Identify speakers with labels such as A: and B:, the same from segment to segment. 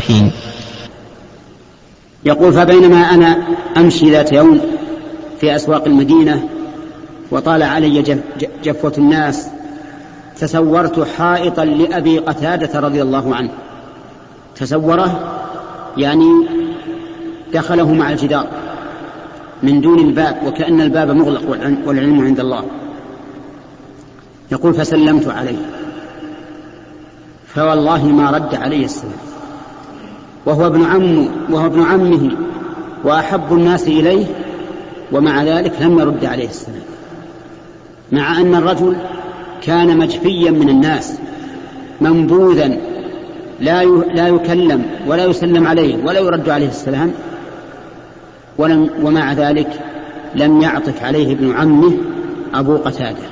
A: الصالحين.
B: يقول فبينما أنا أمشي ذات يوم في أسواق المدينة وطال علي جفوة الناس تصورت حائطا لأبي قتادة رضي الله عنه. تصوره يعني دخله مع الجدار من دون الباب وكأن الباب مغلق والعلم عند الله. يقول فسلمت عليه. فوالله ما رد عليه السلام. وهو ابن عمه وهو ابن عمه وأحب الناس إليه ومع ذلك لم يرد عليه السلام. مع أن الرجل كان مجفيا من الناس منبوذا لا لا يكلم ولا يسلم عليه ولا يرد عليه السلام ولم ومع ذلك لم يعطف عليه ابن عمه أبو قتادة.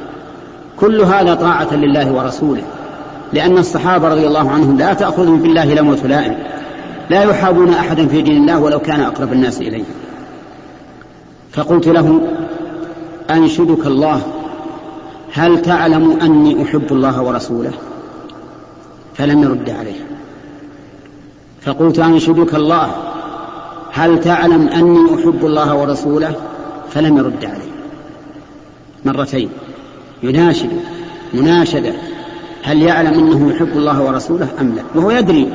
B: كل هذا طاعة لله ورسوله لأن الصحابة رضي الله عنهم لا تأخذهم في الله لائم. لا يحابون أحدا في دين الله ولو كان أقرب الناس إليه. فقلت له أنشدك الله هل تعلم أني أحب الله ورسوله؟ فلم يرد عليه. فقلت أنشدك الله هل تعلم أني أحب الله ورسوله؟ فلم يرد عليه. مرتين يناشد مناشدة هل يعلم أنه يحب الله ورسوله أم لا؟ وهو يدري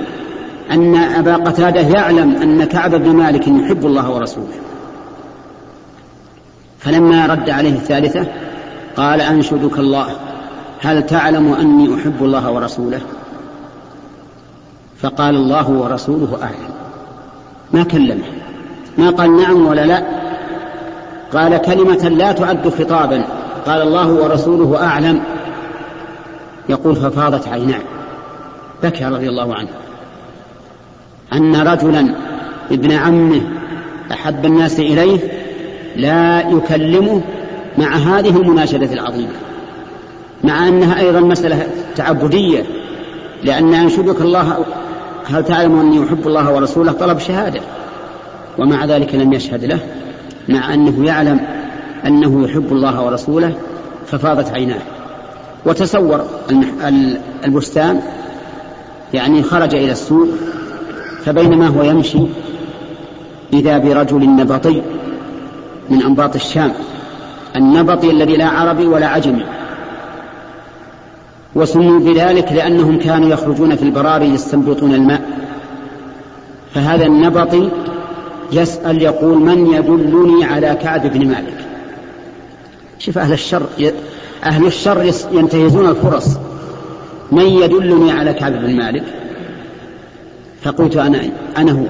B: أن أبا قتادة يعلم أن كعب بن مالك يحب الله ورسوله. فلما رد عليه الثالثة قال أنشدك الله هل تعلم أني أحب الله ورسوله؟ فقال الله ورسوله أعلم. ما كلمه. ما قال نعم ولا لا. قال كلمة لا تعد خطابا. قال الله ورسوله أعلم. يقول ففاضت عيناه بكى رضي الله عنه. أن رجلا ابن عمه أحب الناس إليه لا يكلمه مع هذه المناشدة العظيمة مع أنها أيضا مسألة تعبدية لأن أنشدك الله هل تعلم أني أحب الله ورسوله؟ طلب شهادة ومع ذلك لم يشهد له مع أنه يعلم أنه يحب الله ورسوله ففاضت عيناه. وتصور البستان يعني خرج إلى السوق فبينما هو يمشي إذا برجل نبطي من أنباط الشام النبطي الذي لا عربي ولا عجمي وسموا بذلك لأنهم كانوا يخرجون في البراري يستنبطون الماء. فهذا النبطي يسأل يقول من يدلني على كعب بن مالك؟ شوف أهل الشر أهل الشر ينتهزون الفرص. من يدلني على كعب بن مالك؟ فقلت أنا أنا هو.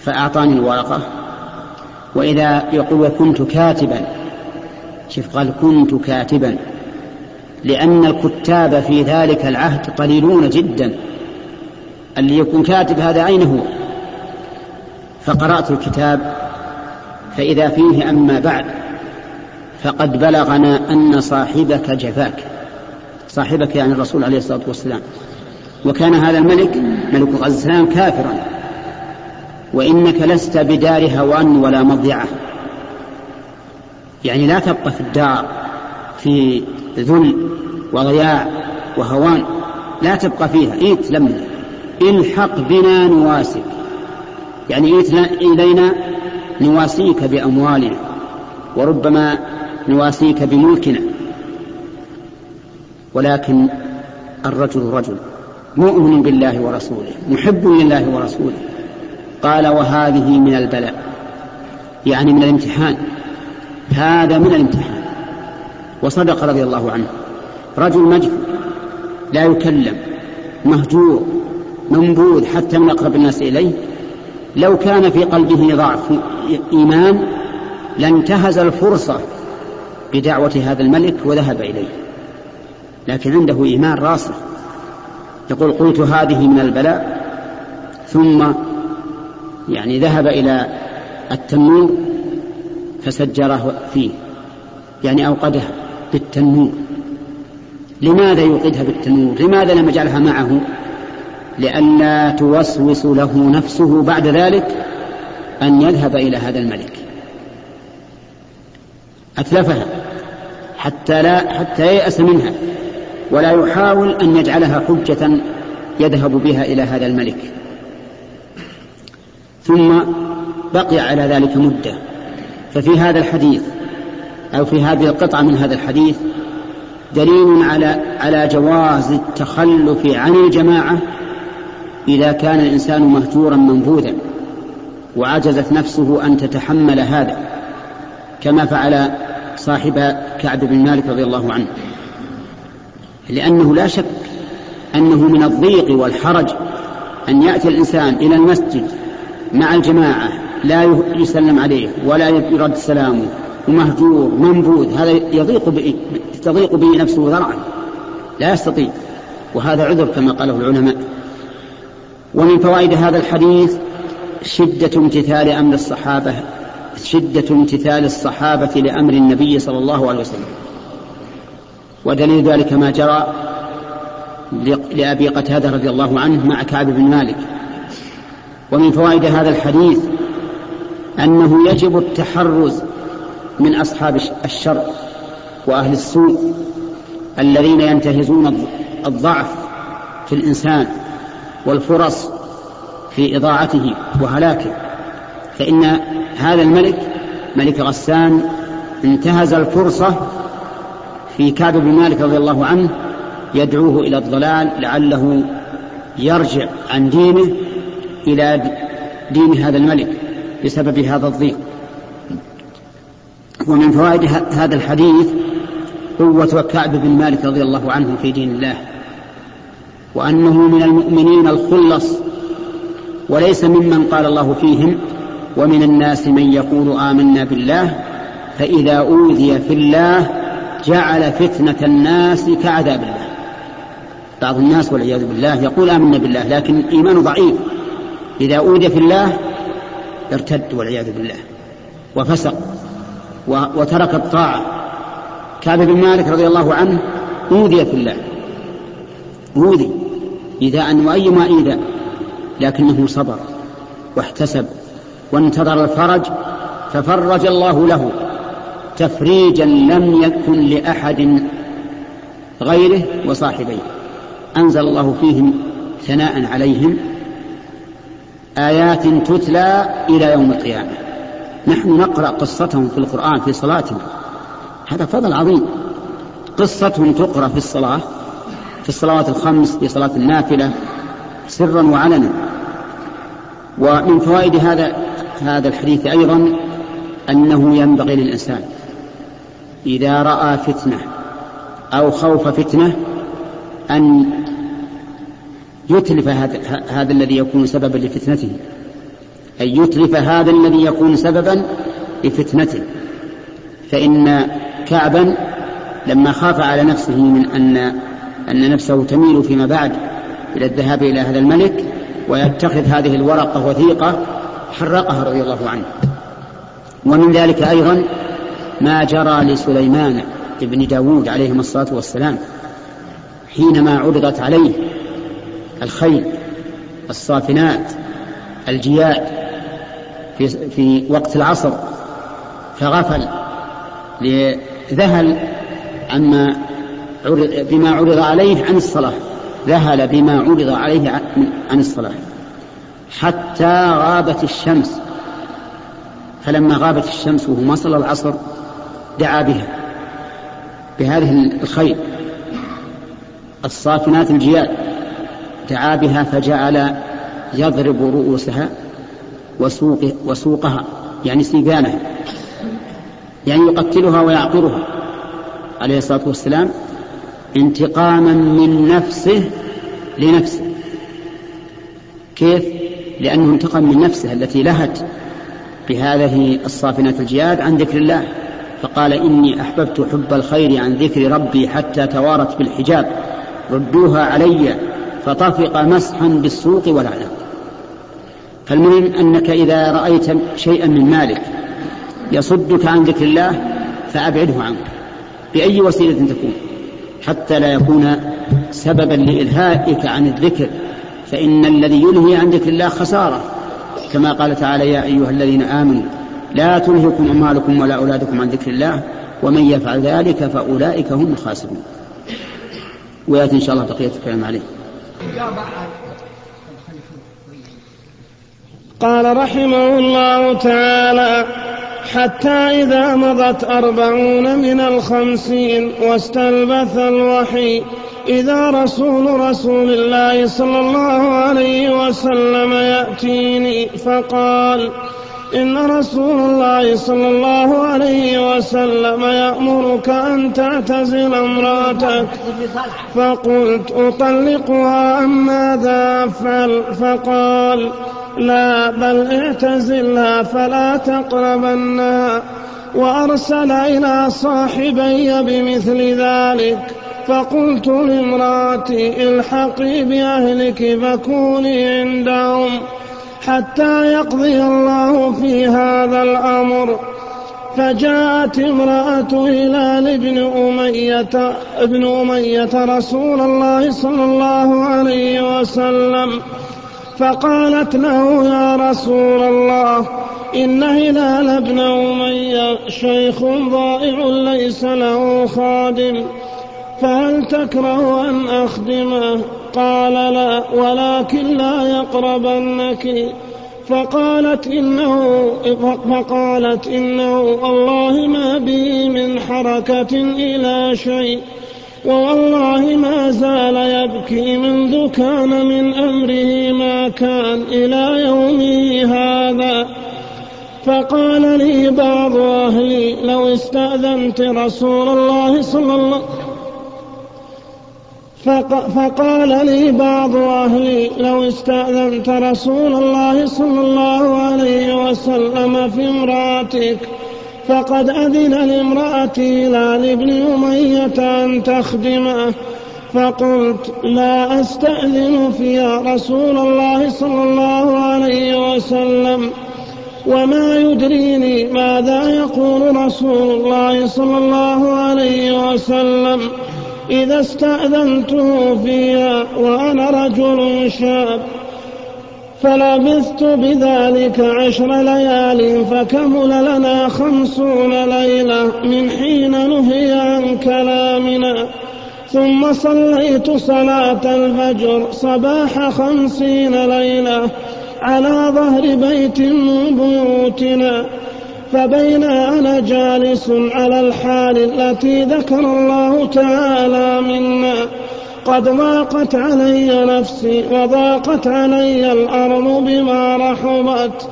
B: فأعطاني الورقة وإذا يقول وكنت كاتبا شوف قال كنت كاتبا لأن الكتاب في ذلك العهد قليلون جدا. اللي يكون كاتب هذا أين هو؟ فقرأت الكتاب فإذا فيه أما بعد فقد بلغنا أن صاحبك جفاك. صاحبك يعني الرسول عليه الصلاة والسلام. وكان هذا الملك ملك غزلان كافرا. وإنك لست بدار هوان ولا مضيعة. يعني لا تبقى في الدار في ذل وضياع وهوان. لا تبقى فيها. إيت لمنا إلحق بنا نواسك. يعني إيت إلينا نواسيك بأموالنا. وربما نواسيك بملكنا. ولكن الرجل رجل. مؤمن بالله ورسوله محب لله ورسوله. قال وهذه من البلاء. يعني من الامتحان. هذا من الامتحان. وصدق رضي الله عنه. رجل مجهول لا يكلم مهجور منبوذ حتى من أقرب الناس إليه. لو كان في قلبه ضعف إيمان لانتهز الفرصة بدعوة هذا الملك وذهب إليه. لكن عنده إيمان راسخ يقول قلت هذه من البلاء ثم يعني ذهب إلى التنور فسجره فيه يعني أوقدها بالتنور. لماذا يوقدها بالتنور؟ لماذا لم يجعلها معه؟ لئلا توسوس له نفسه بعد ذلك أن يذهب إلى هذا الملك. أتلفها حتى لا حتى ييأس منها. ولا يحاول أن يجعلها حجة يذهب بها إلى هذا الملك. ثم بقي على ذلك مدة. ففي هذا الحديث أو في هذه القطعة من هذا الحديث دليل على على جواز التخلف عن الجماعة إذا كان الإنسان مهجورا منبوذا وعجزت نفسه أن تتحمل هذا كما فعل صاحب كعب بن مالك رضي الله عنه. لأنه لا شك أنه من الضيق والحرج أن يأتي الإنسان إلى المسجد مع الجماعة لا يسلم عليه ولا يرد سلامه ومهجور منبوذ هذا يضيق به تضيق به نفسه ذرعا لا يستطيع وهذا عذر كما قاله العلماء. ومن فوائد هذا الحديث شدة امتثال أمر الصحابة شدة امتثال الصحابة لأمر النبي صلى الله عليه وسلم. ودليل ذلك ما جرى لأبي قتادة رضي الله عنه مع كعب بن مالك. ومن فوائد هذا الحديث أنه يجب التحرز من أصحاب الشر وأهل السوء الذين ينتهزون الضعف في الإنسان والفرص في إضاعته وهلاكه. فإن هذا الملك ملك غسان انتهز الفرصة في كعب بن مالك رضي الله عنه يدعوه إلى الضلال لعله يرجع عن دينه إلى دين هذا الملك بسبب هذا الضيق. ومن فوائد هذا الحديث قوة كعب بن مالك رضي الله عنه في دين الله وأنه من المؤمنين الخلص وليس ممن قال الله فيهم ومن الناس من يقول آمنا بالله فإذا أوذي في الله جعل فتنة الناس كعذاب الله. بعض الناس والعياذ بالله يقول آمنا بالله لكن إيمانه ضعيف. إذا أوذي في الله ارتد والعياذ بالله. وفسق وترك الطاعة. كعب بن مالك رضي الله عنه أوذي في الله. أوذي. إيذاء وأيما إيذاء لكنه صبر واحتسب وانتظر الفرج ففرج الله له. تفريجا لم يكن لأحد غيره وصاحبيه. أنزل الله فيهم ثناء عليهم. آيات تتلى إلى يوم القيامة. نحن نقرأ قصتهم في القرآن في صلاتنا. هذا فضل عظيم. قصتهم تقرأ في الصلاة في الصلوات الخمس في صلاة النافلة سرا وعلنا. ومن فوائد هذا هذا الحديث أيضا أنه ينبغي للإنسان. إذا رأى فتنة أو خوف فتنة أن يتلف هذا, الذي يكون سببا لفتنته. أن يتلف هذا الذي يكون سببا لفتنته. فإن كعبا لما خاف على نفسه من أن أن نفسه تميل فيما بعد إلى الذهاب إلى هذا الملك ويتخذ هذه الورقة وثيقة حرقها رضي الله عنه. ومن ذلك أيضا ما جرى لسليمان ابن داود عليهما الصلاة والسلام حينما عرضت عليه الخيل الصافنات الجياد في, في وقت العصر فغفل ذهل عما عرض بما عرض عليه عن الصلاة ذهل بما عرض عليه عن الصلاة حتى غابت الشمس. فلما غابت الشمس وهو ما صلى العصر دعا بها بهذه الخيل الصافنات الجياد دعا بها فجعل يضرب رؤوسها وسوق وسوقها يعني سيقانها يعني يقتلها ويعقرها. عليه الصلاة والسلام انتقاما من نفسه لنفسه. كيف؟ لأنه انتقم من نفسه التي لهت بهذه الصافنة الجياد عن ذكر الله. فقال إني أحببت حب الخير عن ذكر ربي حتى توارت بالحجاب ردوها علي فطفق مسحا بالسوق والأعناق فالمهم أنك إذا رأيت شيئا من مالك يصدك عن ذكر الله فأبعده عنك بأي وسيلة تكون؟ حتى لا يكون سببا لإلهائك عن الذكر فإن الذي يلهي عن ذكر الله خسارة كما قال تعالى يا أيها الذين آمنوا لا تلهكم أموالكم ولا أولادكم عن ذكر الله ومن يفعل ذلك فأولئك هم الخاسرون. ويأتي إن شاء الله بقية الكلام عليه.
A: قال رحمه الله تعالى حتى إذا مضت أربعون من الخمسين واستلبث الوحي إذا رسول رسول الله صلى الله عليه وسلم يأتيني فقال إن رسول الله صلى الله عليه وسلم يأمرك أن تعتزل امرأتك. فقلت أطلقها أم ماذا؟ أفعل فقال لا بل اعتزلها فلا تقربنها. وأرسل إلى صاحبي بمثل ذلك. فقلت لامرأتي الحقي بأهلك فكوني عندهم. حتى يقضي الله في هذا الأمر. فجاءت امرأة هلال بن أمية ابن أمية رسول الله صلى الله عليه وسلم فقالت له يا رسول الله إن هلال بن أمية شيخ ضائع ليس له خادم فهل تكره أن أخدمه؟ قال لا ولكن لا يقربنك. فقالت إنه فقالت إنه والله ما بي من حركة إلى شيء ووالله ما زال يبكي منذ كان من أمره ما كان إلى يومه هذا. فقال لي بعض أهلي لو استأذنت رسول الله صلى الله عليه وسلم فقال لي بعض أهلي لو استأذنت رسول الله صلى الله عليه وسلم في امرأتك فقد أذن لامرأتي لا لابن أمية أن تخدمه. فقلت لا أستأذن فيها رسول الله صلى الله عليه وسلم وما يدريني ماذا يقول رسول الله صلى الله عليه وسلم. إذا استأذنته فيها وأنا رجل شاب فلبثت بذلك عشر ليال فكمل لنا خمسون ليلة من حين نهي عن كلامنا. ثم صليت صلاة الفجر صباح خمسين ليلة على ظهر بيت من بيوتنا. فبين أنا جالس على الحال التي ذكر الله تعالى منا. قد ضاقت علي نفسي وضاقت علي الأرض بما رحبت.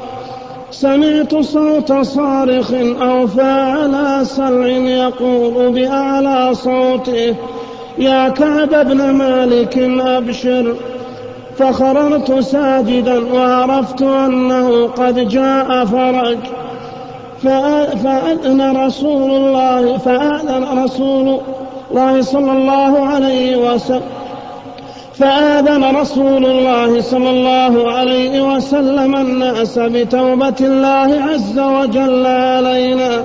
A: سمعت صوت صارخ أوفى على سلع يقول بأعلى صوته يا كعب بن مالك أبشر. فخررت ساجدا وعرفت أنه قد جاء فرج. فأذن رسول الله فأذن رسول الله صلى الله عليه وسلم. فآذن رسول الله صلى الله عليه وسلم الناس بتوبة الله عز وجل علينا.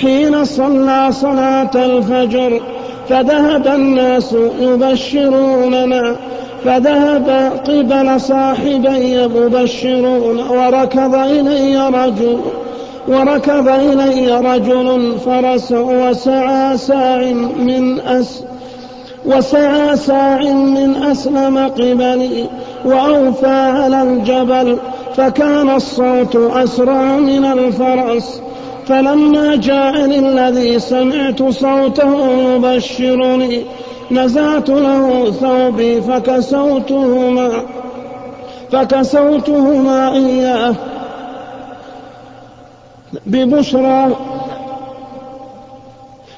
A: حين صلى صلاة الفجر فذهب الناس يبشروننا. فذهب قبل صاحبي يبشرون وركض إلي رجل. وركب إلي رجل فرس وسعى ساع من أس وسعى ساع من أسلم قبلي وأوفى على الجبل فكان الصوت أسرع من الفرس فلما جاءني الذي سمعت صوته يبشرني نزعت له ثوبي فكسوتهما فكسوتهما إياه ببشرى.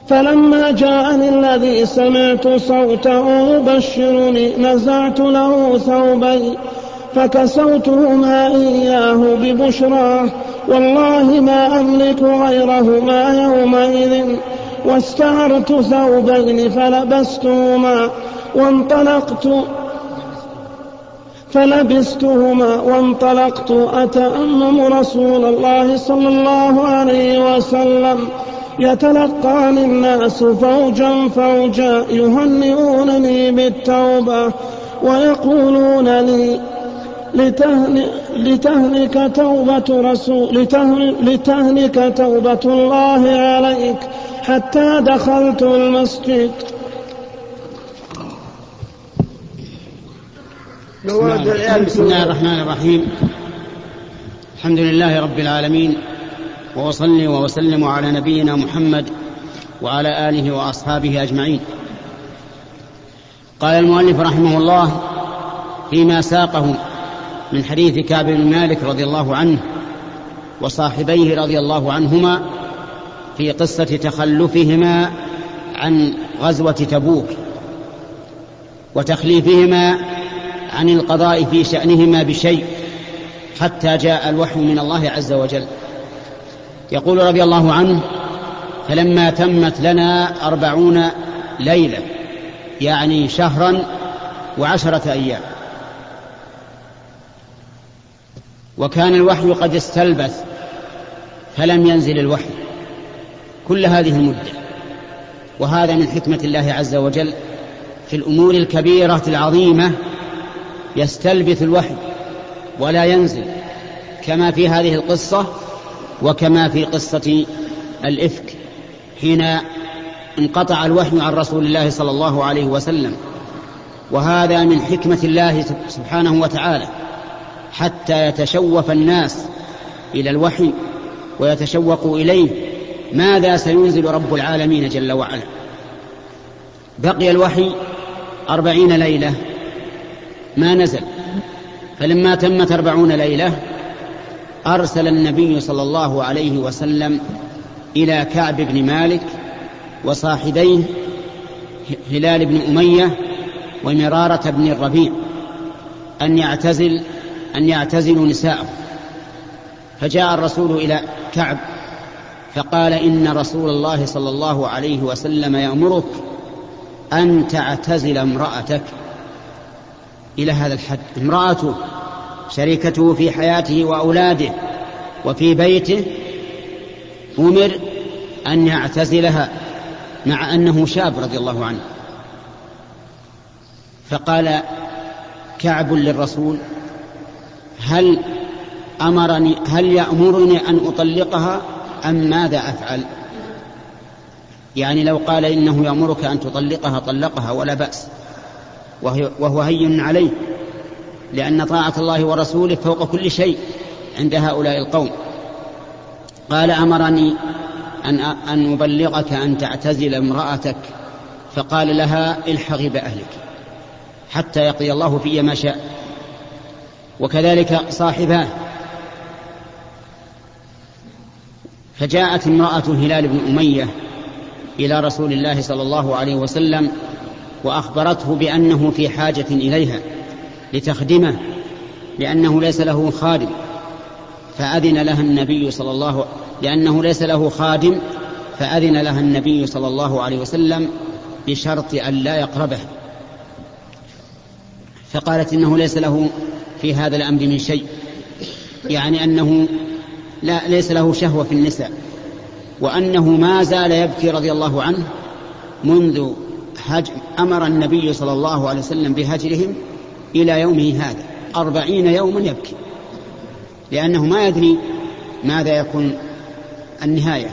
A: فلما جاءني الذي سمعت صوته يبشرني نزعت له ثوبي فكسوتهما إياه ببشرى. والله ما أملك غيرهما يومئذ. واستعرت ثوبين فلبستهما وانطلقت فلبستهما وانطلقت أتأمم رسول الله صلى الله عليه وسلم. يتلقاني الناس فوجا فوجا يهنئونني بالتوبة ويقولون لي لتهلك توبة رسول لتهلك توبة الله عليك حتى دخلت المسجد.
B: بسم الله الرحمن الرحيم. الحمد لله رب العالمين وأصلي وأسلم على نبينا محمد وعلى آله وأصحابه أجمعين. قال المؤلف رحمه الله فيما ساقه من حديث كعب بن مالك رضي الله عنه وصاحبيه رضي الله عنهما في قصة تخلفهما عن غزوة تبوك وتخليفهما عن القضاء في شأنهما بشيء حتى جاء الوحي من الله عز وجل. يقول رضي الله عنه فلما تمت لنا أربعون ليلة يعني شهرا وعشرة أيام. وكان الوحي قد استلبث فلم ينزل الوحي. كل هذه المدة وهذا من حكمة الله عز وجل في الأمور الكبيرة العظيمة يستلبث الوحي ولا ينزل كما في هذه القصة وكما في قصة الإفك حين انقطع الوحي عن رسول الله صلى الله عليه وسلم. وهذا من حكمة الله سبحانه وتعالى حتى يتشوف الناس إلى الوحي ويتشوقوا إليه ماذا سينزل رب العالمين جل وعلا. بقي الوحي أربعين ليلة ما نزل. فلما تمت أربعون ليلة أرسل النبي صلى الله عليه وسلم إلى كعب بن مالك وصاحبيه هلال بن أمية ومرارة بن الربيع أن يعتزل أن يعتزلوا نساءه فجاء الرسول إلى كعب فقال إن رسول الله صلى الله عليه وسلم يأمرك أن تعتزل امرأتك. إلى هذا الحد. امرأته شريكته في حياته وأولاده وفي بيته أمر أن يعتزلها مع أنه شاب رضي الله عنه. فقال كعب للرسول هل أمرني هل يأمرني أن أطلقها أم ماذا أفعل؟ يعني لو قال إنه يأمرك أن تطلقها طلقها ولا بأس. وهو هين عليه لأن طاعة الله ورسوله فوق كل شيء عند هؤلاء القوم. قال أمرني أن أن أبلغك أن تعتزل امرأتك فقال لها الحقي بأهلك حتى يقضي الله في ما شاء. وكذلك صاحباه. فجاءت امرأة هلال بن أمية إلى رسول الله صلى الله عليه وسلم وأخبرته بأنه في حاجة إليها لتخدمه لأنه ليس له خادم. فأذن لها النبي صلى الله لأنه ليس له خادم فأذن لها النبي صلى الله عليه وسلم بشرط أن لا يقربه. فقالت إنه ليس له في هذا الأمر من شيء يعني أنه لا ليس له شهوة في النساء وأنه ما زال يبكي رضي الله عنه منذ هج أمر النبي صلى الله عليه وسلم بهجرهم إلى يومه هذا. أربعين يوما يبكي. لأنه ما يدري ماذا يكون النهاية.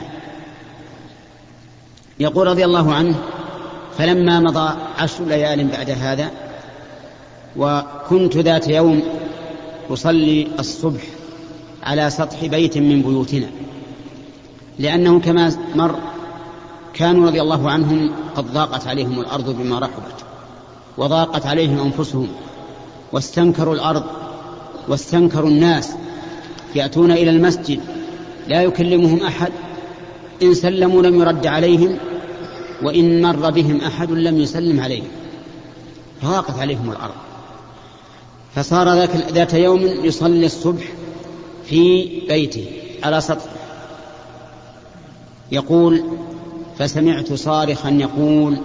B: يقول رضي الله عنه فلما مضى عشر ليال بعد هذا وكنت ذات يوم أصلي الصبح على سطح بيت من بيوتنا لأنه كما مر كانوا رضي الله عنهم قد ضاقت عليهم الأرض بما رحبت وضاقت عليهم أنفسهم واستنكروا الأرض واستنكروا الناس يأتون إلى المسجد لا يكلمهم أحد إن سلموا لم يرد عليهم وإن مر بهم أحد لم يسلم عليهم. فضاقت عليهم الأرض. فصار ذاك ذات يوم يصلي الصبح في بيته على سطح. يقول فسمعت صارخا يقول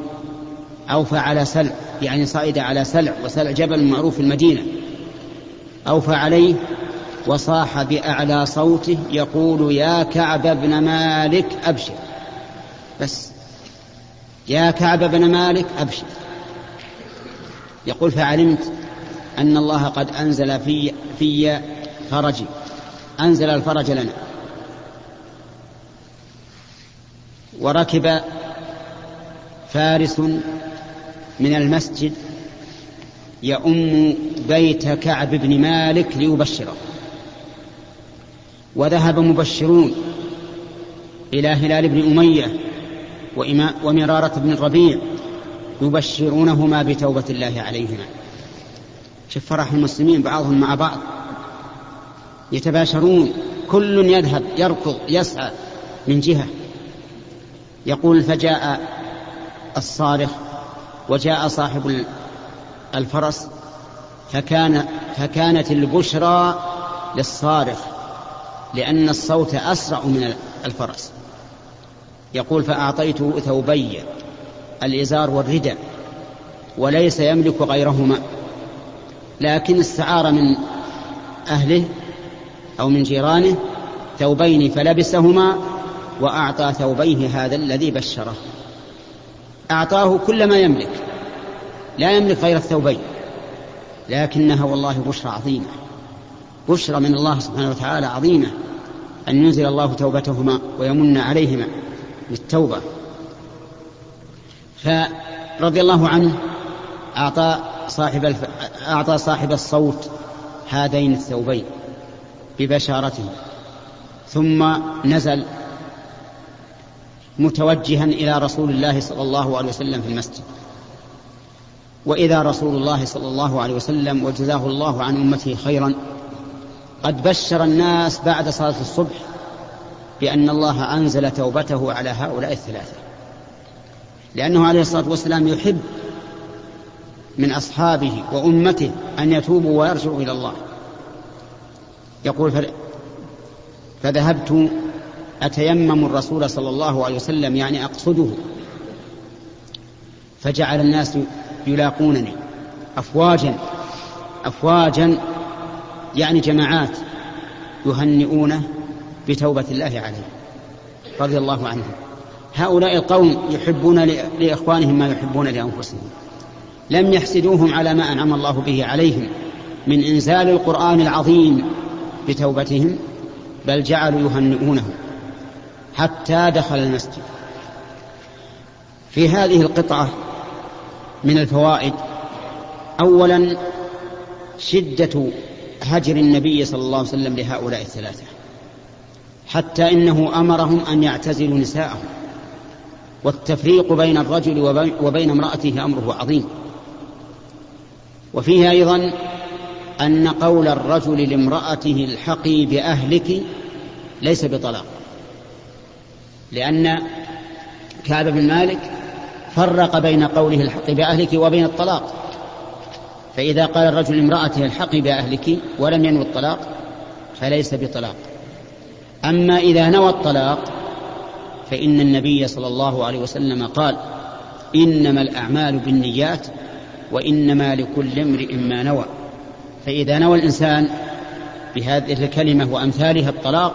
B: أوفى على سلع يعني صعد على سلع وسلع جبل معروف في المدينة. أوفى عليه وصاح بأعلى صوته يقول يا كعب بن مالك أبشر. بس يا كعب بن مالك أبشر. يقول فعلمت أن الله قد أنزل في في فرجي. أنزل الفرج لنا. وركب فارس من المسجد يؤم بيت كعب بن مالك ليبشره. وذهب مبشرون إلى هلال بن أمية ومرارة بن الربيع يبشرونهما بتوبة الله عليهما. شوف فرح المسلمين بعضهم مع بعض. يتباشرون كل يذهب يركض يسعى من جهة. يقول فجاء الصارخ وجاء صاحب الفرس فكان فكانت البشرى للصارخ لأن الصوت أسرع من الفرس. يقول فأعطيته ثوبي الإزار والرداء وليس يملك غيرهما لكن استعار من أهله أو من جيرانه ثوبين فلبسهما وأعطى ثوبيه هذا الذي بشره. أعطاه كل ما يملك. لا يملك غير الثوبين. لكنها والله بشرى عظيمة. بشرى من الله سبحانه وتعالى عظيمة. أن ينزل الله توبتهما ويمن عليهما بالتوبة. فرضي الله عنه أعطى صاحب الف... أعطى صاحب الصوت هذين الثوبين ببشارته. ثم نزل متوجها إلى رسول الله صلى الله عليه وسلم في المسجد. وإذا رسول الله صلى الله عليه وسلم وجزاه الله عن أمته خيرا قد بشر الناس بعد صلاة الصبح بأن الله أنزل توبته على هؤلاء الثلاثة. لأنه عليه الصلاة والسلام يحب من أصحابه وأمته أن يتوبوا ويرجعوا إلى الله. يقول فذهبت أتيمم الرسول صلى الله عليه وسلم يعني أقصده. فجعل الناس يلاقونني. أفواجا أفواجا يعني جماعات يهنئونه بتوبة الله عليه رضي الله عنهم. هؤلاء القوم يحبون لإخوانهم ما يحبون لأنفسهم. لم يحسدوهم على ما أنعم الله به عليهم من إنزال القرآن العظيم بتوبتهم بل جعلوا يهنئونه. حتى دخل المسجد. في هذه القطعة من الفوائد أولا شدة هجر النبي صلى الله عليه وسلم لهؤلاء الثلاثة حتى إنه أمرهم أن يعتزلوا نساءهم. والتفريق بين الرجل وبين امرأته أمره عظيم. وفيه أيضا أن قول الرجل لامرأته الحقي بأهلك ليس بطلاق. لأن كعب بن مالك فرق بين قوله الحق بأهلك وبين الطلاق. فإذا قال الرجل لامرأته الحقي بأهلك ولم ينوي الطلاق فليس بطلاق. أما إذا نوى الطلاق فإن النبي صلى الله عليه وسلم قال إنما الأعمال بالنيات وإنما لكل امرئ ما نوى. فإذا نوى الإنسان بهذه الكلمة وأمثالها الطلاق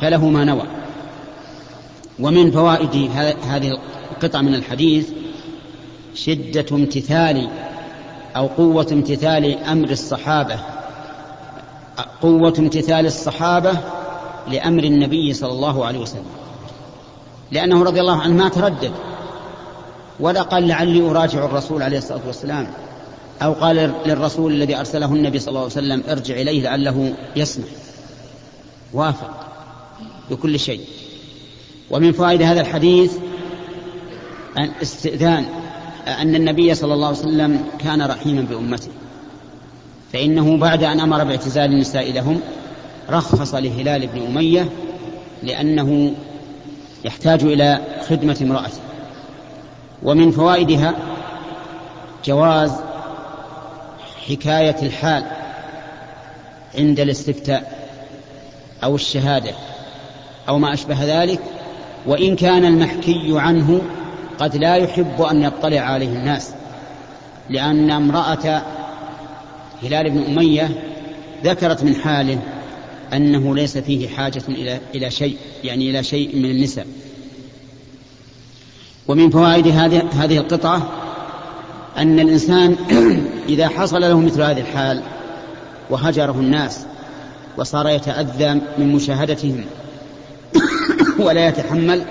B: فله ما نوى. ومن فوائد هذه القطعة من الحديث شدة امتثال أو قوة امتثال أمر الصحابة. قوة امتثال الصحابة لأمر النبي صلى الله عليه وسلم. لأنه رضي الله عنه ما تردد. ولا قال لعلي أراجع الرسول عليه الصلاة والسلام أو قال للرسول الذي أرسله النبي صلى الله عليه وسلم ارجع إليه لعله يسمع. وافق بكل شيء. ومن فوائد هذا الحديث أن استئذان أن النبي صلى الله عليه وسلم كان رحيما بأمته. فإنه بعد أن أمر باعتزال النساء لهم رخص لهلال بن أمية لأنه يحتاج إلى خدمة امرأته. ومن فوائدها جواز حكاية الحال عند الاستفتاء أو الشهادة أو ما أشبه ذلك وإن كان المحكي عنه قد لا يحب أن يطلع عليه الناس لأن امرأة هلال بن أمية ذكرت من حاله أنه ليس فيه حاجة إلى إلى شيء يعني إلى شيء من النساء. ومن فوائد هذه هذه القطعة أن الإنسان إذا حصل له مثل هذه الحال وهجره الناس وصار يتأذى من مشاهدتهم ولا يتحمل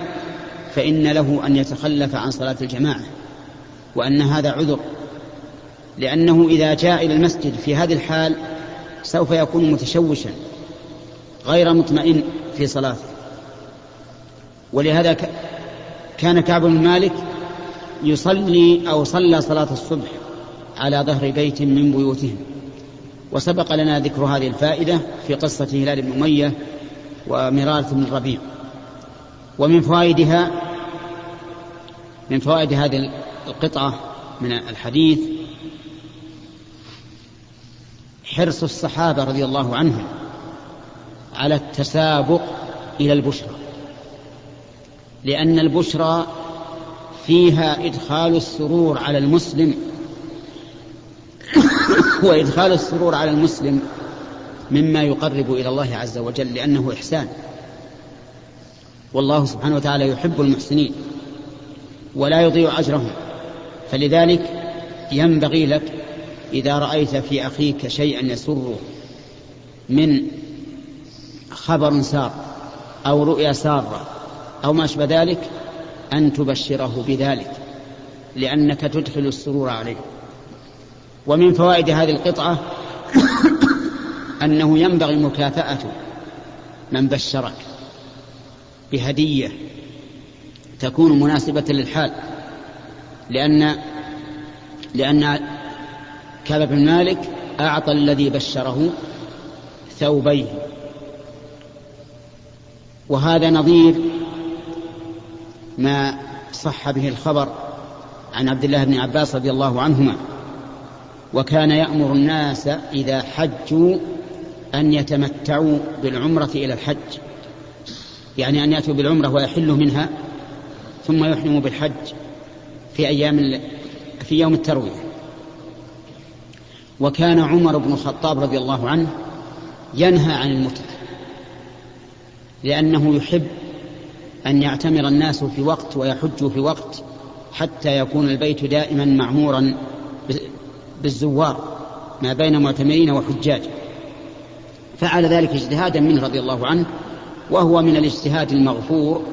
B: فإن له أن يتخلف عن صلاة الجماعة وأن هذا عذر لأنه إذا جاء إلى المسجد في هذه الحال سوف يكون متشوشا غير مطمئن في صلاته. ولهذا كان كعب بن مالك يصلي أو صلى صلاة الصبح على ظهر بيت من بيوتهم. وسبق لنا ذكر هذه الفائدة في قصة هلال بن أمية ومرارة بن الربيع ومن فوائدها من فوائد هذه القطعة من الحديث حرص الصحابة رضي الله عنهم على التسابق إلى البشرى. لأن البشرى فيها إدخال السرور على المسلم وإدخال السرور على المسلم مما يقرب إلى الله عز وجل لأنه إحسان. والله سبحانه وتعالى يحب المحسنين ولا يضيع أجرهم. فلذلك ينبغي لك إذا رأيت في أخيك شيئا يسره من خبر سار أو رؤيا سارة أو ما أشبه ذلك أن تبشره بذلك لأنك تدخل السرور عليه. ومن فوائد هذه القطعة أنه ينبغي مكافأة من بشرك. بهدية تكون مناسبة للحال لأن لأن كعب بن مالك أعطى الذي بشره ثوبيه. وهذا نظير ما صح به الخبر عن عبد الله بن عباس رضي الله عنهما. وكان يأمر الناس إذا حجوا أن يتمتعوا بالعمرة إلى الحج. يعني أن يأتوا بالعمرة ويحلوا منها ثم يحرموا بالحج في أيام في يوم التروية. وكان عمر بن الخطاب رضي الله عنه ينهى عن المتعة لأنه يحب أن يعتمر الناس في وقت ويحجوا في وقت حتى يكون البيت دائما معمورا بالزوار ما بين معتمرين وحجاج. فعل ذلك اجتهادا منه رضي الله عنه وهو من الاجتهاد المغفور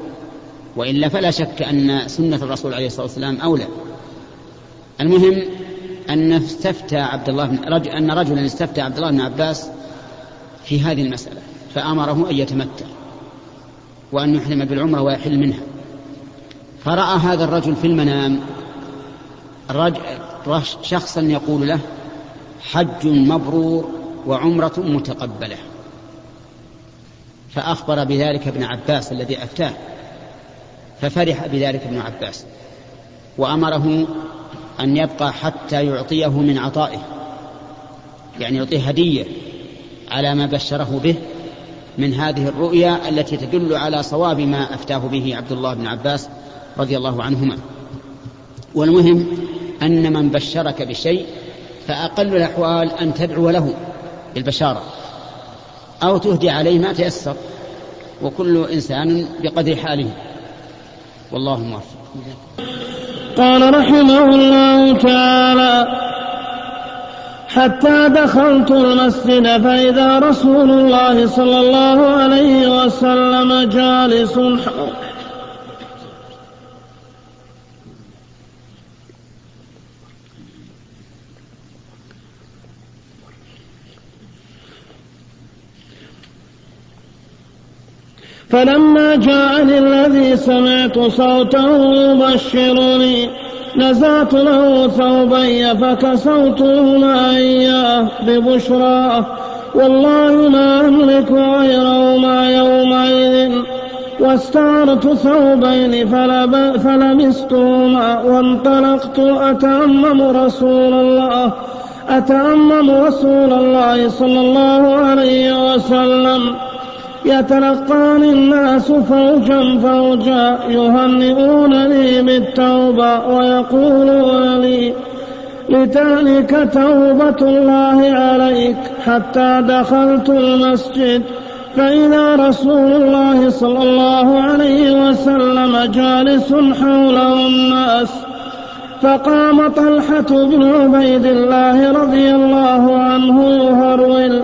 B: والا فلا شك أن سنة الرسول عليه الصلاة والسلام أولى. المهم أن استفتى عبد الله بن أن رجلا استفتى عبد الله بن عباس في هذه المسألة فأمره أن يتمتع وأن يحرم بالعمرة ويحل منها. فرأى هذا الرجل في المنام شخصا يقول له حج مبرور وعمرة متقبلة. فأخبر بذلك ابن عباس الذي أفتاه ففرح بذلك ابن عباس وأمره أن يبقى حتى يعطيه من عطائه يعني يعطيه هدية على ما بشره به من هذه الرؤيا التي تدل على صواب ما أفتاه به عبد الله بن عباس رضي الله عنهما. والمهم أن من بشرك بشيء فأقل الأحوال أن تدعو له بالبشارة. أو تهدي عليه ما تيسر. وكل إنسان بقدر حاله. والله موفق.
A: قال رحمه الله تعالى حتى دخلت المسجد فإذا رسول الله صلى الله عليه وسلم جالس فلما جاءني الذي سمعت صوته يبشرني نزعت له ثوبي فكسوتهما إياه ببشراه والله ما أملك غيرهما يومئذ. واستعرت ثوبين فلبستهما وانطلقت. أتأمم رسول الله أتأمم رسول الله صلى الله عليه وسلم. يتلقاني الناس فوجا فوجا يهنئونني بالتوبة ويقولون لي لتهلك توبة الله عليك حتى دخلت المسجد فإذا رسول الله صلى الله عليه وسلم جالس حوله الناس فقام طلحة بن عبيد الله رضي الله عنه يهرول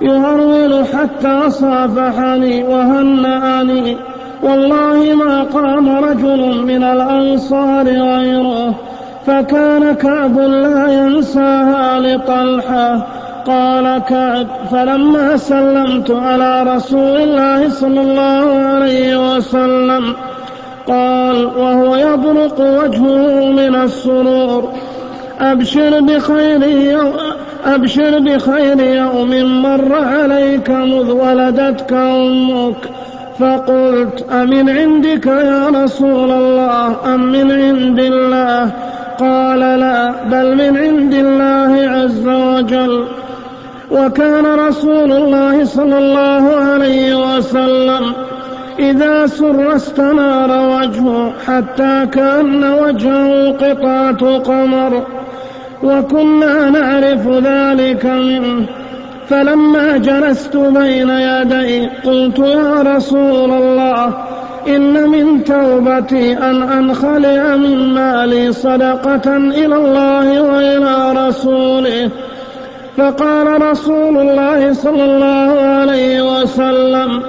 A: يهرول حتى صافحني وهنأني والله ما قام رجل من الأنصار غيره فكان كعب لا ينساها لطلحة. قال كعب فلما سلمت على رسول الله صلى الله عليه وسلم قال وهو يبرق وجهه من السرور. أبشر بخير يوم أبشر بخير يوم مر عليك مذ ولدتك أمك. فقلت أمن عندك يا رسول الله؟ أم من عند الله؟ قال لا بل من عند الله عز وجل. وكان رسول الله صلى الله عليه وسلم إذا سر استنار وجهه حتى كأن وجهه قطعة قمر. وكنا نعرف ذلك. منه فلما جلست بين يدي قلت يا رسول الله إن من توبتي أن أنخلع من مالي صدقة إلى الله وإلى رسوله. فقال رسول الله صلى الله عليه وسلم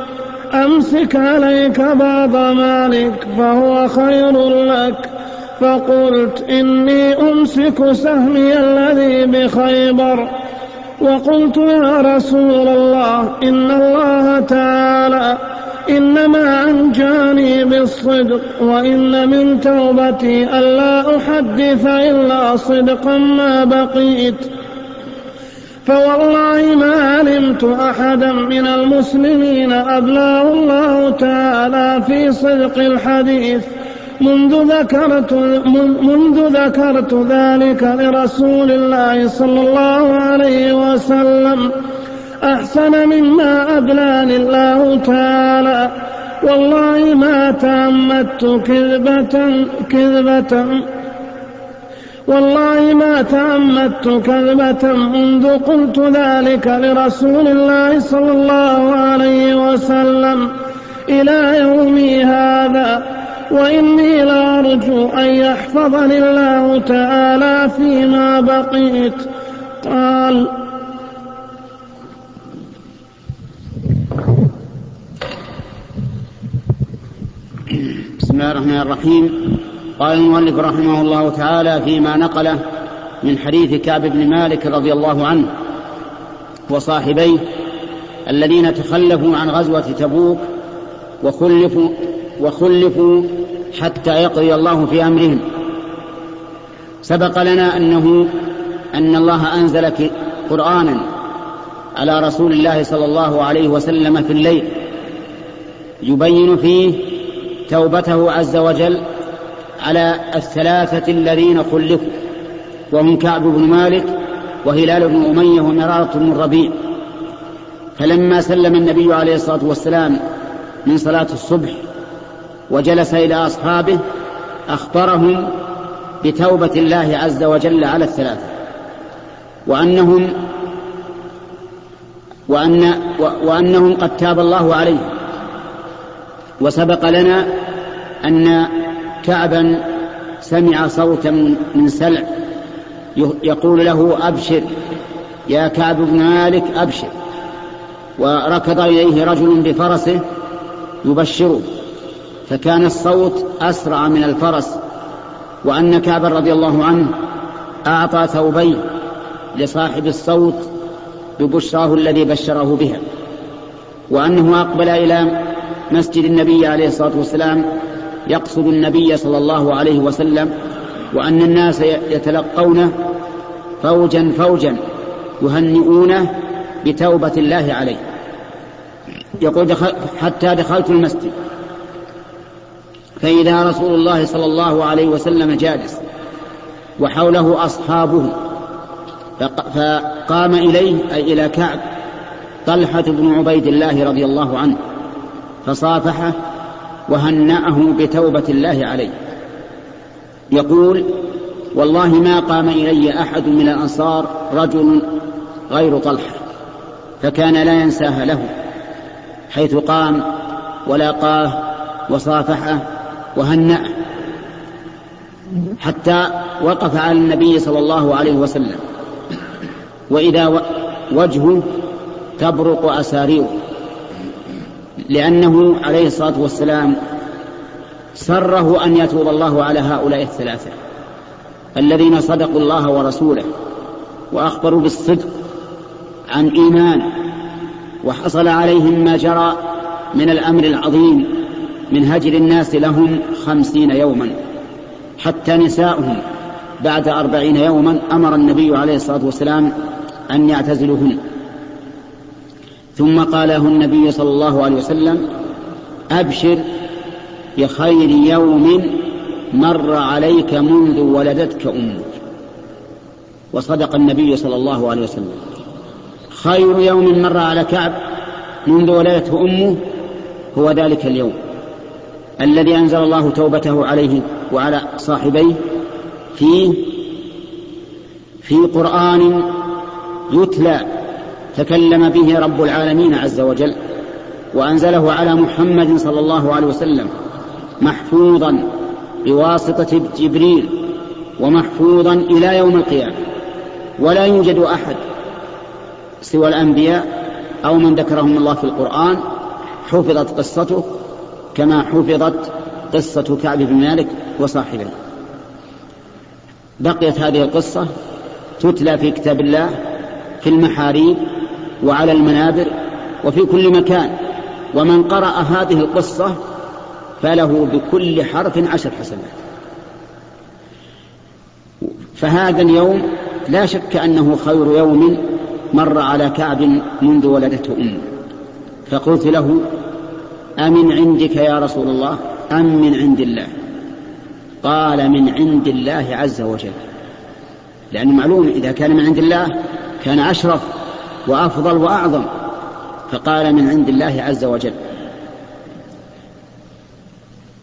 A: أمسك عليك بعض مالك فهو خير لك. فقلت إني أمسك سهمي الذي بخيبر. وقلت يا رسول الله إن الله تعالى إنما أنجاني بالصدق وإن من توبتي ألا أحدث إلا صدقا ما بقيت. فوالله ما علمت أحدا من المسلمين أبلاه الله تعالى في صدق الحديث. منذ ذكرت منذ ذكرت ذلك لرسول الله صلى الله عليه وسلم. أحسن مما أبلاني الله تعالى. والله ما تأمدت كذبة كذبة. والله ما تأمدت كذبة منذ قلت ذلك لرسول الله صلى الله عليه وسلم. إلى يومي هذا. وإني لأرجو أن يحفظني الله تعالى فيما بقيت. قال
B: بسم الله الرحمن الرحيم. قال المؤلف رحمه الله تعالى فيما نقله من حديث كعب بن مالك رضي الله عنه وصاحبيه الذين تخلفوا عن غزوة تبوك وخلفوا وخلفوا حتى يقضي الله في أمرهم. سبق لنا أنه أن الله أنزل قرآنا على رسول الله صلى الله عليه وسلم في الليل يبين فيه توبته عز وجل على الثلاثة الذين خلفوا وهم كعب بن مالك وهلال بن أمية ومرارة بن الربيع فلما سلم النبي عليه الصلاة والسلام من صلاة الصبح وجلس إلى أصحابه أخبرهم بتوبة الله عز وجل على الثلاثة. وأنهم وأن وأنهم قد تاب الله عليهم وسبق لنا أن كعبا سمع صوتا من سلع يقول له أبشر يا كعب بن مالك أبشر. وركض إليه رجل بفرسه يبشره. فكان الصوت أسرع من الفرس وأن كعبا رضي الله عنه أعطى ثوبين لصاحب الصوت ببشراه الذي بشره بها وأنه أقبل إلى مسجد النبي عليه الصلاة والسلام يقصد النبي صلى الله عليه وسلم وأن الناس يتلقونه فوجا فوجا يهنئونه بتوبة الله عليه. يقول دخل حتى دخلت المسجد فإذا رسول الله صلى الله عليه وسلم جالس وحوله أصحابه فقام إليه أي إلى كعب طلحة بن عبيد الله رضي الله عنه فصافحه وهنأه بتوبة الله عليه. يقول والله ما قام إلي أحد من الأنصار رجل غير طلحة فكان لا ينساها له حيث قام ولاقاه وصافحه وهنأه حتى وقف على النبي صلى الله عليه وسلم. وإذا وجهه تبرق أساريره لأنه عليه الصلاة والسلام سره أن يتوب الله على هؤلاء عن إيمان وحصل عليهم ما جرى من الأمر العظيم من هجر الناس لهم خمسين يوما حتى نساؤهم بعد أربعين يوما أمر النبي عليه الصلاة والسلام أن يعتزلوهن ثم قال له النبي صلى الله عليه وسلم أبشر بخير يوم مر عليك منذ ولدتك أمك. وصدق النبي صلى الله عليه وسلم. خير يوم مر على كعب منذ ولدته أمه هو ذلك اليوم. الذي أنزل الله توبته عليه وعلى صاحبيه فيه في قرآن يتلى تكلم به رب العالمين عز وجل وأنزله على محمد صلى الله عليه وسلم محفوظا بواسطة جبريل ومحفوظا إلى يوم القيامة. ولا يوجد أحد سوى الأنبياء أو من ذكرهم الله في القرآن حفظت قصته كما حفظت قصة كعب بن مالك وصاحبه. بقيت هذه القصة تتلى في كتاب الله في المحاريب وعلى المنابر وفي كل مكان. ومن قرأ هذه القصة فله بكل حرف عشر حسنات. فهذا اليوم لا شك أنه خير يوم مر على كعب منذ ولدته أمه فقلت له أمن عندك يا رسول الله؟ أم من عند الله؟ قال من عند الله عز وجل. لأنه معلوم إذا كان من عند الله كان أشرف وأفضل وأعظم. فقال من عند الله عز وجل.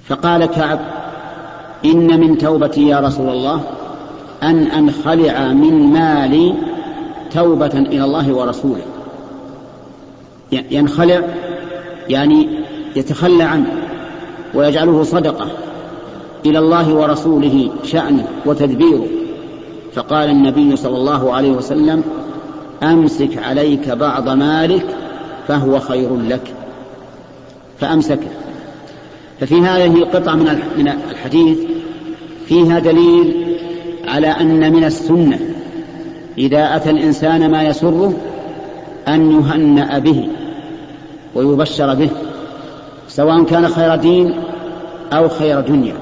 B: فقال كعب إن من توبتي يا رسول الله أن أنخلع من مالي توبة إلى الله ورسوله. ينخلع يعني يتخلى عنه ويجعله صدقة إلى الله ورسوله شأنه وتدبيره. فقال النبي صلى الله عليه وسلم أمسك عليك بعض مالك فهو خير لك. فأمسكه ففي هذه القطعة من الحديث فيها دليل على أن من السنة إذا أتى الإنسان ما يسره أن يهنأ به ويبشر به. سواء كان خير دين أو خير دنيا.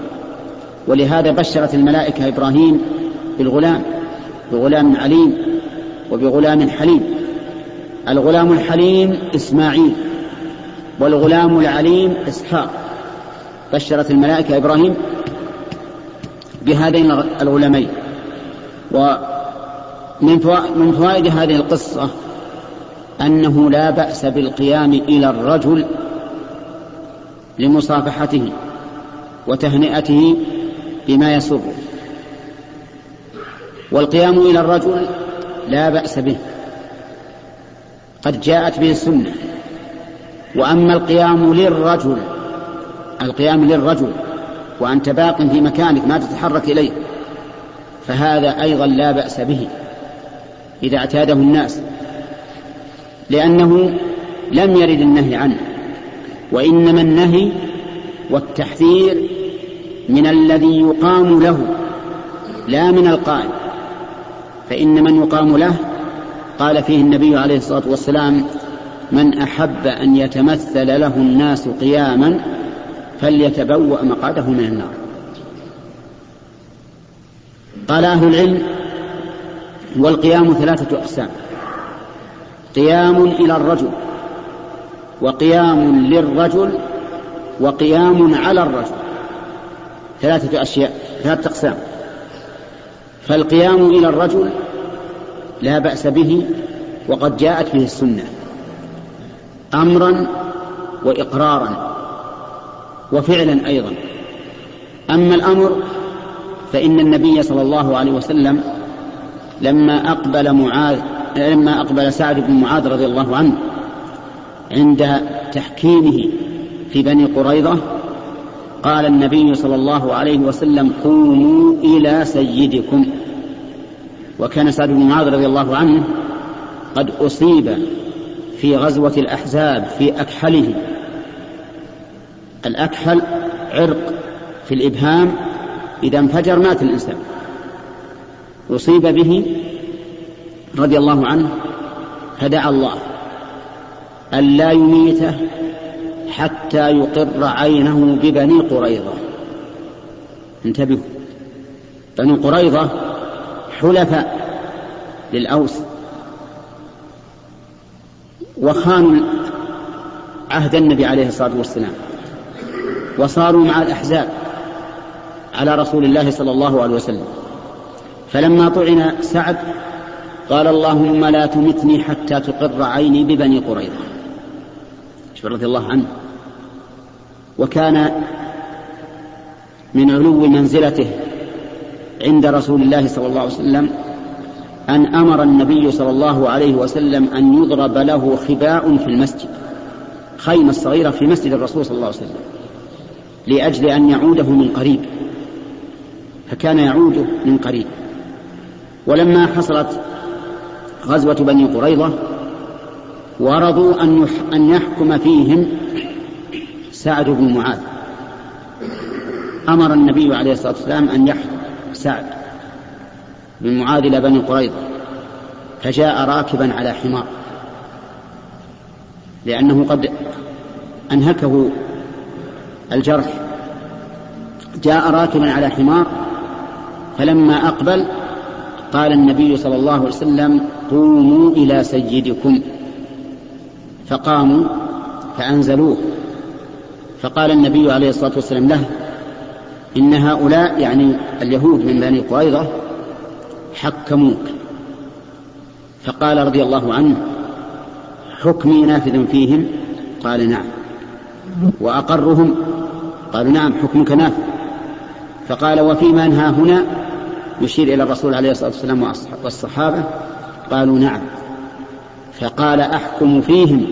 B: ولهذا بشرت الملائكة إبراهيم بالغلام بغلام عليم وبغلام حليم. الغلام الحليم إسماعيل والغلام العليم إسحاق. بشرت الملائكة إبراهيم بهذين الغلامين. ومن من فوائد هذه القصة أنه لا بأس بالقيام إلى الرجل لمصافحته وتهنئته بما يسره والقيام إلى الرجل لا بأس به. قد جاءت به السنة. وأما القيام للرجل القيام للرجل وأنت باق في مكانك ما تتحرك إليه فهذا أيضا لا بأس به إذا اعتاده الناس لأنه لم يرد النهي عنه. وإنما النهي والتحذير من الذي يقام له لا من القائم. فإن من يقام له قال فيه النبي عليه الصلاة والسلام من أحب أن يتمثل له الناس قياما فليتبوأ مقعده من النار. قال أهل العلم والقيام ثلاثة أقسام قيام إلى الرجل وقيام للرجل وقيام على الرجل. ثلاثة أشياء ثلاثة أقسام. فالقيام إلى الرجل لا بأس به وقد جاءت به السنة أمرا وإقرارا وفعلا أيضا. أما الأمر فإن النبي صلى الله عليه وسلم لما أقبل معاذ لما أقبل سعد بن معاذ رضي الله عنه عند تحكيمه في بني قريظة قال النبي صلى الله عليه وسلم قوموا إلى سيدكم. وكان سعد بن معاذ رضي الله عنه قد أصيب في غزوة الأحزاب في أكحله. الأكحل عرق في الإبهام إذا انفجر مات الإنسان. أصيب به رضي الله عنه فدعا الله. أن لا يميته حتى يقر عينه ببني قريظة. انتبهوا. بني قريظة حلفاء للأوس وخانوا عهد النبي عليه الصلاة والسلام وصاروا مع الأحزاب على رسول الله صلى الله عليه وسلم. فلما طعن سعد قال اللهم لا تمتني حتى تقر عيني ببني قريظة. رضي الله عنه وكان من علو منزلته عند رسول الله صلى الله عليه وسلم أن أمر النبي صلى الله عليه وسلم أن يضرب له خباء في المسجد خيمة صغيرة في مسجد الرسول صلى الله عليه وسلم لأجل أن يعوده من قريب فكان يعود من قريب. ولما حصلت غزوة بني قريظة ورضوا أن أن يحكم فيهم سعد بن معاذ. أمر النبي عليه الصلاة والسلام أن يحكم سعد بن معاذ إلى بني قريظة فجاء راكبا على حمار لأنه قد أنهكه الجرح. جاء راكبا على حمار فلما أقبل قال النبي صلى الله عليه وسلم قوموا إلى سيدكم. فقاموا فأنزلوه. فقال النبي عليه الصلاة والسلام له إن هؤلاء يعني اليهود من بني قريظة حكموك. فقال رضي الله عنه حكمي نافذ فيهم؟ قال نعم. وأقرهم؟ قالوا نعم حكمك نافذ. فقال وفي من ها هنا؟ يشير إلى الرسول عليه الصلاة والسلام والصحابة قالوا نعم. فقال أحكم فيهم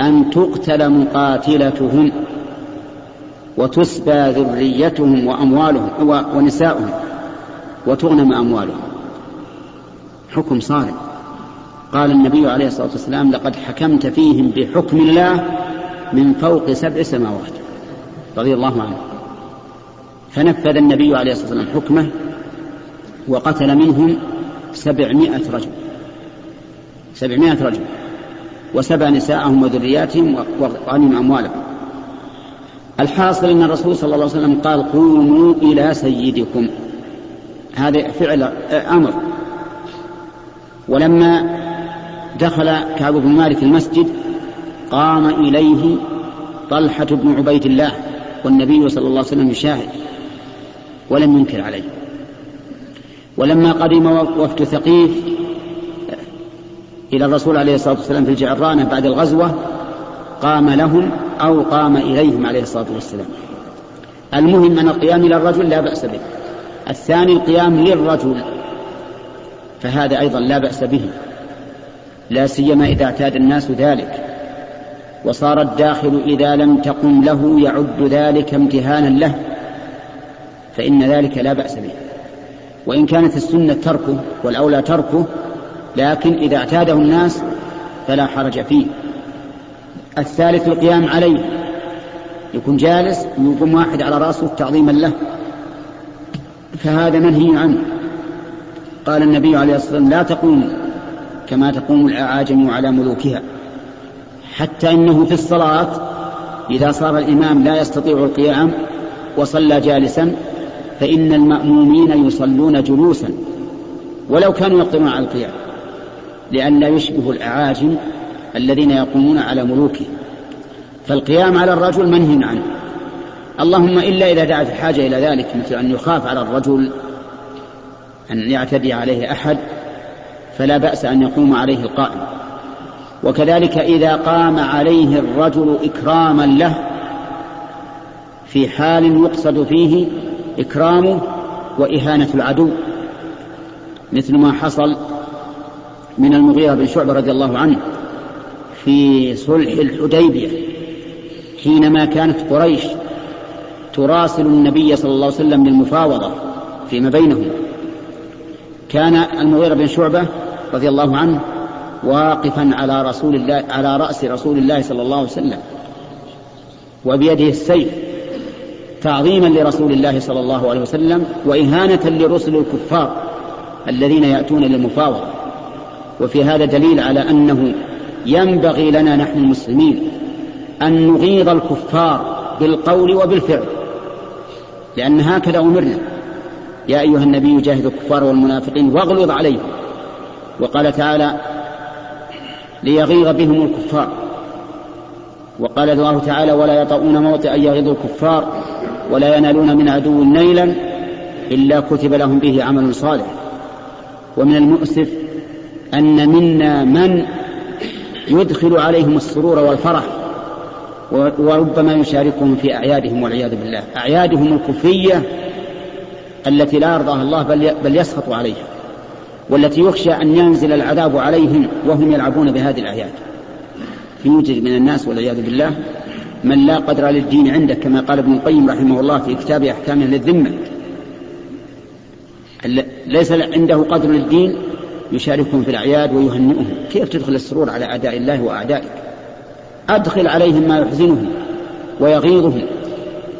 B: أن تقتل مقاتلتهم وتسبى ذريتهم وأموالهم ونساؤهم وتغنم أموالهم. حكم صارم قال النبي عليه الصلاة والسلام لقد حكمت فيهم بحكم الله من فوق سبع سماوات. رضي الله عنه. فنفذ النبي عليه الصلاة والسلام حكمه وقتل منهم سبعمائة رجل. سبعمائة رجل وسبى نساءهم وذرياتهم وغنم أموالهم. الحاصل أن الرسول صلى الله عليه وسلم قال قوموا إلى سيدكم. هذا فعل أمر. ولما دخل كعب بن مالك المسجد قام إليه طلحة بن عبيد الله والنبي صلى الله عليه وسلم يشاهد ولم ينكر عليه. ولما قدم وفد ثقيف إلى الرسول عليه الصلاة والسلام في الجعرانة بعد الغزوة قام لهم أو قام إليهم عليه الصلاة والسلام. المهم أن القيام إلى الرجل لا بأس به. الثاني القيام للرجل فهذا أيضا لا بأس به. لا سيما إذا اعتاد الناس ذلك. وصار الداخل إذا لم تقم له يعد ذلك امتهانا له. فإن ذلك لا بأس به. وإن كانت السنة تركه والأولى تركه لكن إذا اعتاده الناس فلا حرج فيه. الثالث القيام عليه. يكون جالس ويقوم واحد على رأسه تعظيما له. فهذا منهي عنه. قال النبي عليه الصلاة والسلام لا تقوم كما تقوم الأعاجم على ملوكها. حتى إنه في الصلاة إذا صار الإمام لا يستطيع القيام وصلى جالسا فإن المأمومين يصلون جلوسا ولو كانوا يقدرون على القيام. لئلا يشبه الأعاجم الذين يقومون على ملوكه. فالقيام على الرجل منهي عنه. اللهم إلا إذا دعت الحاجة إلى ذلك مثل أن يخاف على الرجل أن يعتدي عليه أحد فلا بأس أن يقوم عليه القائم. وكذلك إذا قام عليه الرجل إكراما له في حال يقصد فيه إكرامه وإهانة العدو. مثل ما حصل من المغيرة بن شعبة رضي الله عنه في صلح الحديبية حينما كانت قريش تراسل النبي صلى الله عليه وسلم للمفاوضة فيما بينهم. كان المغيرة بن شعبة رضي الله عنه واقفا على رسول الله على رأس رسول الله صلى الله عليه وسلم وبيده السيف تعظيما لرسول الله صلى الله عليه وسلم وإهانة لرسل الكفار الذين يأتون للمفاوضة. وفي هذا دليل على أنه ينبغي لنا نحن المسلمين أن نغيظ الكفار بالقول وبالفعل لأن هكذا أمرنا. يا أيها النبي جاهد الكفار والمنافقين واغلظ عليهم. وقال تعالى ليغيظ بهم الكفار. وقال الله تعالى ولا يطؤون موطئا يغيظ الكفار ولا ينالون من عدو نيلا إلا كتب لهم به عمل صالح. ومن المؤسف أن منا من يدخل عليهم السرور والفرح وربما يشاركهم في أعيادهم والعياذ بالله. أعيادهم الكفرية التي لا يرضاها الله بل بل يسخط عليها والتي يخشى أن ينزل العذاب عليهم وهم يلعبون بهذه الأعياد. يوجد من الناس والعياذ بالله من لا قدر للدين عنده كما قال ابن القيم رحمه الله في كتاب أحكامه للذمة. ليس عنده قدر للدين يشاركهم في الأعياد ويهنئهم. كيف تدخل السرور على أعداء الله وأعدائك؟ أدخل عليهم ما يحزنهم ويغيظهم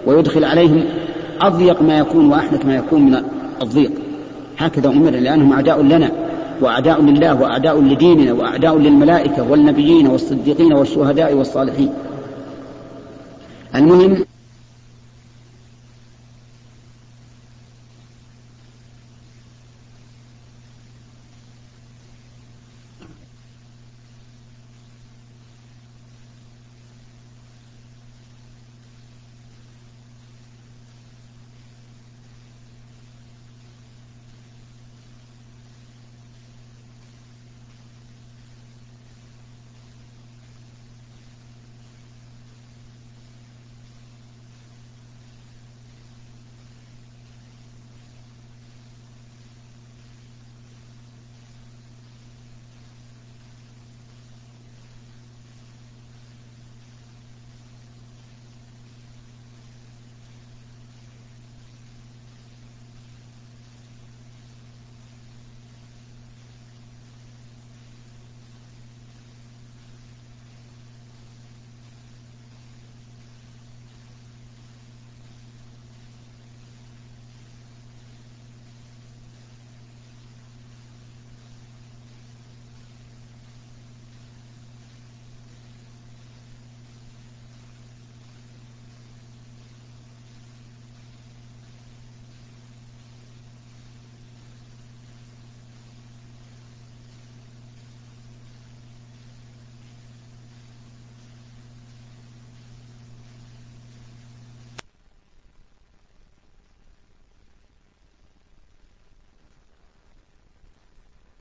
B: ويدخل عليهم أضيق ما يكون وأحنك ما يكون من الضيق. هكذا أمرنا لأنهم أعداء لنا وأعداء لله وأعداء لديننا وأعداء للملائكة والنبيين والصديقين والشهداء والصالحين. المهم